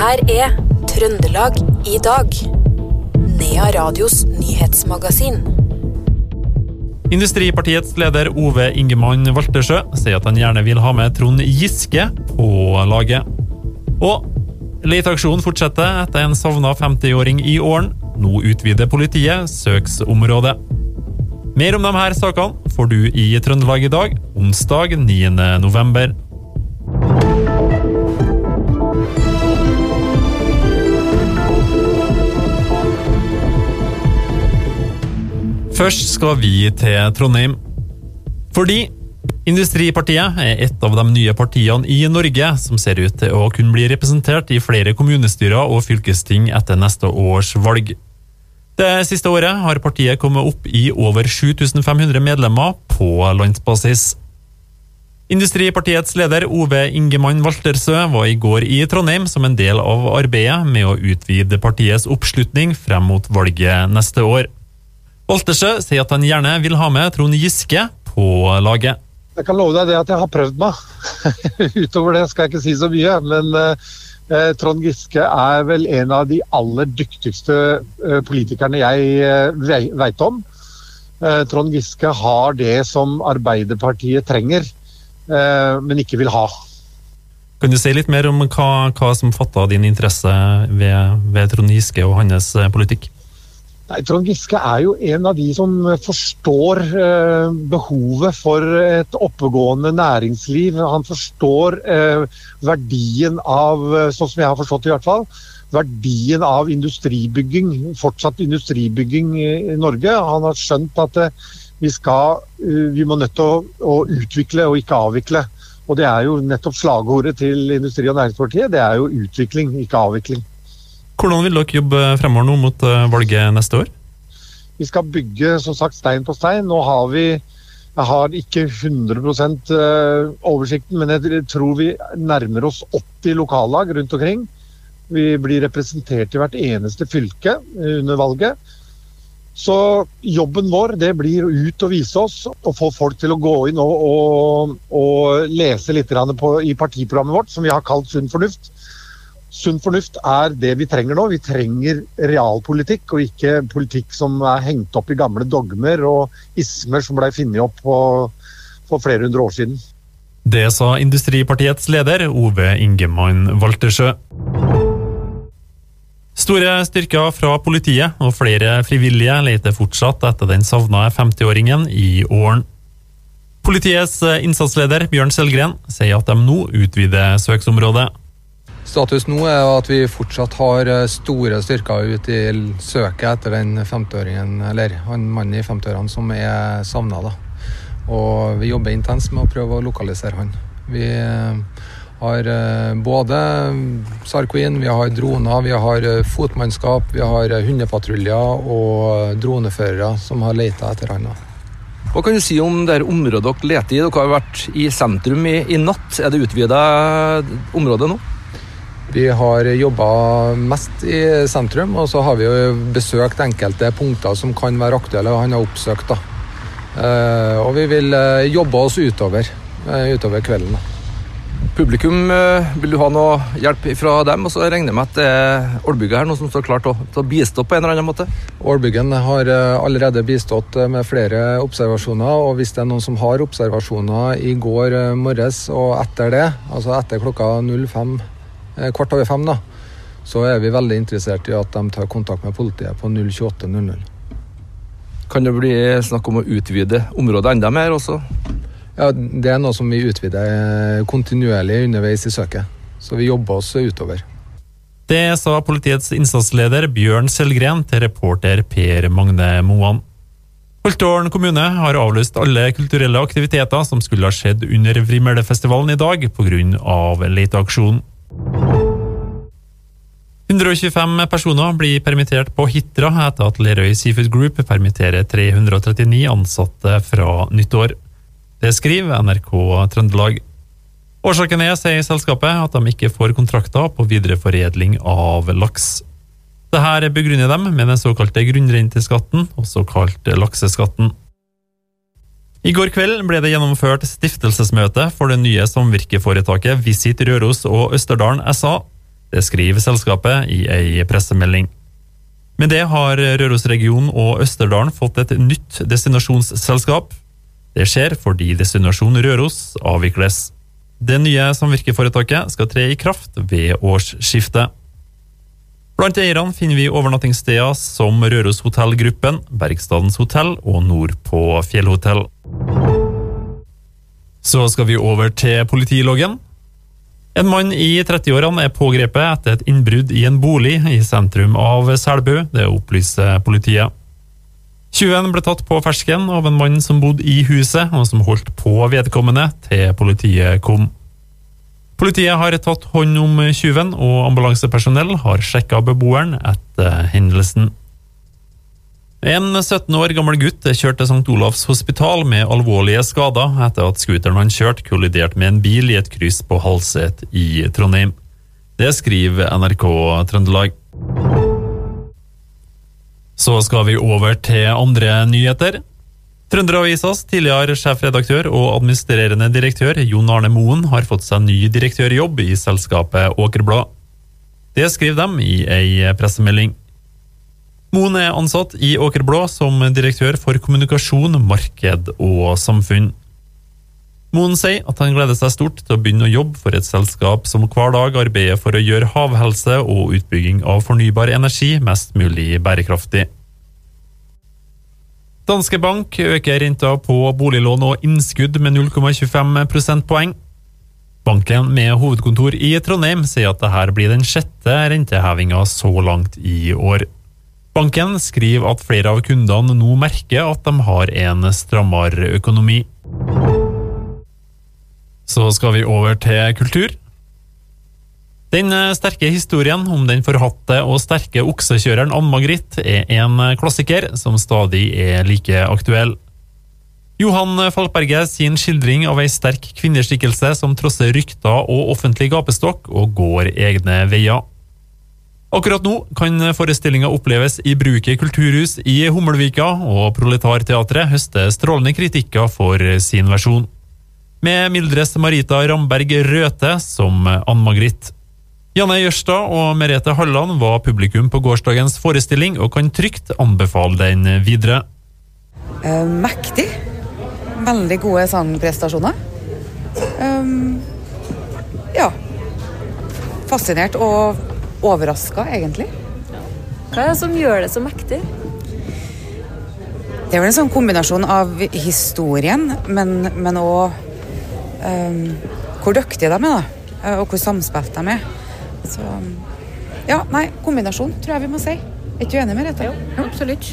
her er Trøndelag i dag. Nea Radios nyhetsmagasin. Industripartiets leder Ove Ingemann Waltersjø sier at han gjerne vil ha med Trond Giske på laget. Og leteaksjonen fortsetter etter en savna 50-åring i Åren. Nå utvider politiet søksområdet. Mer om de her sakene får du i Trøndelag i dag, onsdag 9. november. Først skal vi til Trondheim. Fordi Industripartiet er et av de nye partiene i Norge som ser ut til å kunne bli representert i flere kommunestyrer og fylkesting etter neste års valg. Det siste året har partiet kommet opp i over 7500 medlemmer på landsbasis. Industripartiets leder Ove Ingemann Waltersø var i går i Trondheim som en del av arbeidet med å utvide partiets oppslutning frem mot valget neste år. Waltersø sier at han gjerne vil ha med Trond Giske på laget. Jeg kan love deg det at jeg har prøvd meg. Utover det skal jeg ikke si så mye. Men eh, Trond Giske er vel en av de aller dyktigste eh, politikerne jeg eh, veit om. Eh, Trond Giske har det som Arbeiderpartiet trenger, eh, men ikke vil ha. Kan du si litt mer om hva, hva som fatta din interesse ved, ved Trond Giske og hans eh, politikk? Nei, Trond Giske er jo en av de som forstår eh, behovet for et oppegående næringsliv. Han forstår eh, verdien av, eh, sånn som jeg har forstått i hvert fall, verdien av industribygging, fortsatt industribygging i Norge. Han har skjønt at eh, vi, skal, eh, vi må nødt til å, å, utvikle og ikke avvikle. Og det er jo nettopp slagordet til Industri- og Næringspartiet. Det er jo utvikling, ikke avvikling. Hvordan vil dere jobbe fremover nå mot eh, valget neste år? Vi skal bygge som sagt stein på stein. Nå har vi jeg har ikke 100 eh, oversikten, men jeg tror vi nærmer oss 80 lokallag rundt omkring. Vi blir representert i hvert eneste fylke eh, under valget. Så jobben vår det blir ut og vise oss og få folk til å gå inn og, og, og lese litt på, i partiprogrammet vårt, som vi har kalt Sunn fornuft. Sunn fornuft er det vi trenger nå. Vi trenger realpolitikk, og ikke politikk som er hengt opp i gamle dogmer og ismer som ble funnet opp på, for flere hundre år siden. Det sa Industripartiets leder Ove Ingemann Waltersjø. Store styrker fra politiet og flere frivillige leter fortsatt etter den savna 50-åringen i Åren. Politiets innsatsleder Bjørn Selgren sier at de nå utvider søksområdet. Status nå er at vi fortsatt har eh, store styrker ute i søket etter den 50-åringen, eller han mannen i 50-årene som er savna. Og vi jobber intenst med å prøve å lokalisere han. Vi eh, har eh, både SAR Queen, vi har droner, vi har fotmannskap, vi har hundepatruljer og droneførere som har leita etter han. Hva kan du si om det området dere leter i? Dere har vært i sentrum i, i natt. Er det utvida område nå? Vi har jobba mest i sentrum, og så har vi jo besøkt enkelte punkter som kan være aktuelle, og han har oppsøkt. da. Eh, og vi vil eh, jobbe oss utover, eh, utover kvelden. Publikum, vil du ha noe hjelp fra dem? Og så regner jeg med at det er Ålbygget her noe som står klart til å bistå på en eller annen måte? Ålbyggen har allerede bistått med flere observasjoner, og hvis det er noen som har observasjoner i går morges og etter det, altså etter klokka 05 Eh, kvart over fem, da, så er vi veldig interessert i at de tar kontakt med politiet på 02800. Kan det bli snakk om å utvide området enda mer også? Ja, Det er noe som vi utvider eh, kontinuerlig underveis i søket. Så vi jobber oss utover. Det sa politiets innsatsleder Bjørn Selgren til reporter Per Magne Moan. Holtålen kommune har avlyst alle kulturelle aktiviteter som skulle ha skjedd under Vrimølefestivalen i dag pga. leteaksjonen. 125 personer blir permittert på Hitra etter at Lerøy Seafood Group permitterer 339 ansatte fra nyttår. Det skriver NRK Trøndelag. Årsaken er, sier selskapet, at de ikke får kontrakter på videreforedling av laks. Dette begrunner dem med den såkalte grunnrenteskatten, også kalt lakseskatten. I går kveld ble det gjennomført stiftelsesmøte for det nye samvirkeforetaket Visit Røros og Østerdalen SA. Det skriver selskapet i ei pressemelding. Med det har Rørosregionen og Østerdalen fått et nytt destinasjonsselskap. Det skjer fordi Destinasjon Røros avvikles. Det nye samvirkeforetaket skal tre i kraft ved årsskiftet. Blant eierne finner vi overnattingssteder som Røros hotellgruppen, Bergstadens hotell og Nordpå fjellhotell. Så skal vi over til politiloggen. En mann i 30-årene er pågrepet etter et innbrudd i en bolig i sentrum av Selbu. Det opplyser politiet. Tjuven ble tatt på fersken av en mann som bodde i huset, og som holdt på vedkommende til politiet kom. Politiet har tatt hånd om tjuven, og ambulansepersonell har sjekka beboeren etter hendelsen. En 17 år gammel gutt kjørte St. Olavs hospital med alvorlige skader etter at scooteren han kjørte, kolliderte med en bil i et kryss på Halset i Trondheim. Det skriver NRK Trøndelag. Så skal vi over til andre nyheter. Trønderavisas tidligere sjefredaktør og administrerende direktør Jon Arne Moen har fått seg ny direktørjobb i selskapet Åkerblad. Det skriver de i ei pressemelding. Moen er ansatt i Åkerblå som direktør for kommunikasjon, marked og samfunn. Moen sier at han gleder seg stort til å begynne å jobbe for et selskap som hver dag arbeider for å gjøre havhelse og utbygging av fornybar energi mest mulig bærekraftig. Danske Bank øker renta på boliglån og innskudd med 0,25 prosentpoeng. Banken med hovedkontor i Trondheim sier at dette blir den sjette rentehevinga så langt i år. Banken skriver at flere av kundene nå merker at de har en strammere økonomi. Så skal vi over til kultur. Den sterke historien om den forhatte og sterke oksekjøreren Ann-Margrit er en klassiker som stadig er like aktuell. Johan Falkberge sin skildring av ei sterk kvinneskikkelse som trosser rykter og offentlig gapestokk og går egne veier. Akkurat nå kan forestillinga oppleves i Bruket kulturhus i Hummelvika, og Proletarteatret høster strålende kritikker for sin versjon. Med Mildres Marita Ramberg Røthe som Ann-Margrit. Janne Jørstad og Merete Halland var publikum på gårsdagens forestilling, og kan trygt anbefale den videre. Eh, mektig. Veldig gode sangprestasjoner. Um, ja. Fascinert og overraska, egentlig. Hva er det som gjør det så mektig? Det er vel en sånn kombinasjon av historien, men òg um, hvor dyktige de er, da. Og hvor samspilt de er. Så ja, nei, kombinasjon, tror jeg vi må si. Er ikke du enig med dette? Jo, absolutt.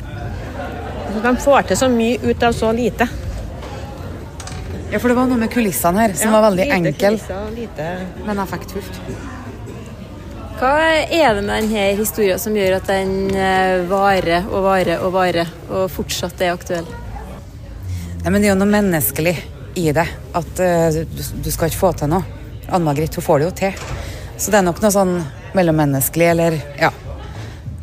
De får til så mye ut av så lite. Ja, for det var noe med kulissene her som ja, var veldig enkel, lite... men effektfullt. Hva er det med denne historien som gjør at den eh, varer og varer og varer, og fortsatt er aktuell? Nei, men det er jo noe menneskelig i det. At uh, du skal ikke få til noe. Ann-Margrit hun får det jo til. Så det er nok noe sånn mellommenneskelig, eller ja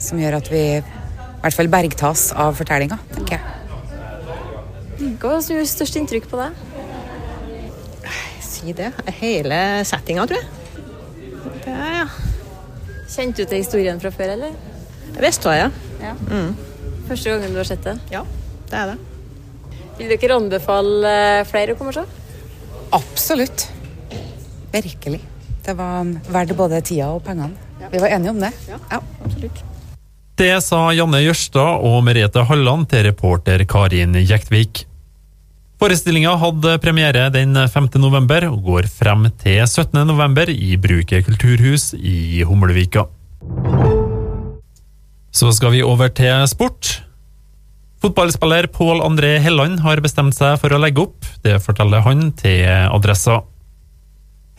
Som gjør at vi i hvert fall bergtas av fortellinga, tenker jeg. Hva gjorde størst inntrykk på deg? Si det. Hele settinga, tror jeg. Det, ja. Kjente du til historien fra før, eller? Vestvåg, ja. Mm. Første gangen du har sett det? Ja, det er det. Vil dere anbefale eh, flere å komme og se? Absolutt. Virkelig. Det var verdt både tida og pengene. Ja. Vi var enige om det. Ja, ja. absolutt. Det sa Janne Jørstad og Merete Halland til reporter Karin Jektvik. Forestillinga hadde premiere den 5. november og går frem til 17. november i Bruket kulturhus i Humlevika. Så skal vi over til sport. Fotballspiller Pål André Helland har bestemt seg for å legge opp. Det forteller han til Adressa.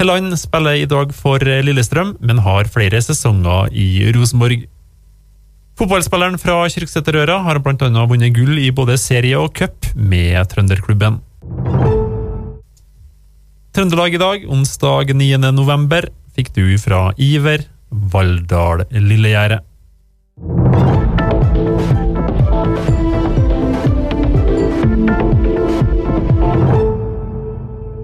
Helland spiller i dag for Lillestrøm, men har flere sesonger i Rosenborg. Fotballspilleren fra Kyrksæterøra har bl.a. vunnet gull i både serie og cup med trønderklubben. Trøndelag i dag, onsdag 9. november, fikk du fra Iver Valldal Lillegjerdet.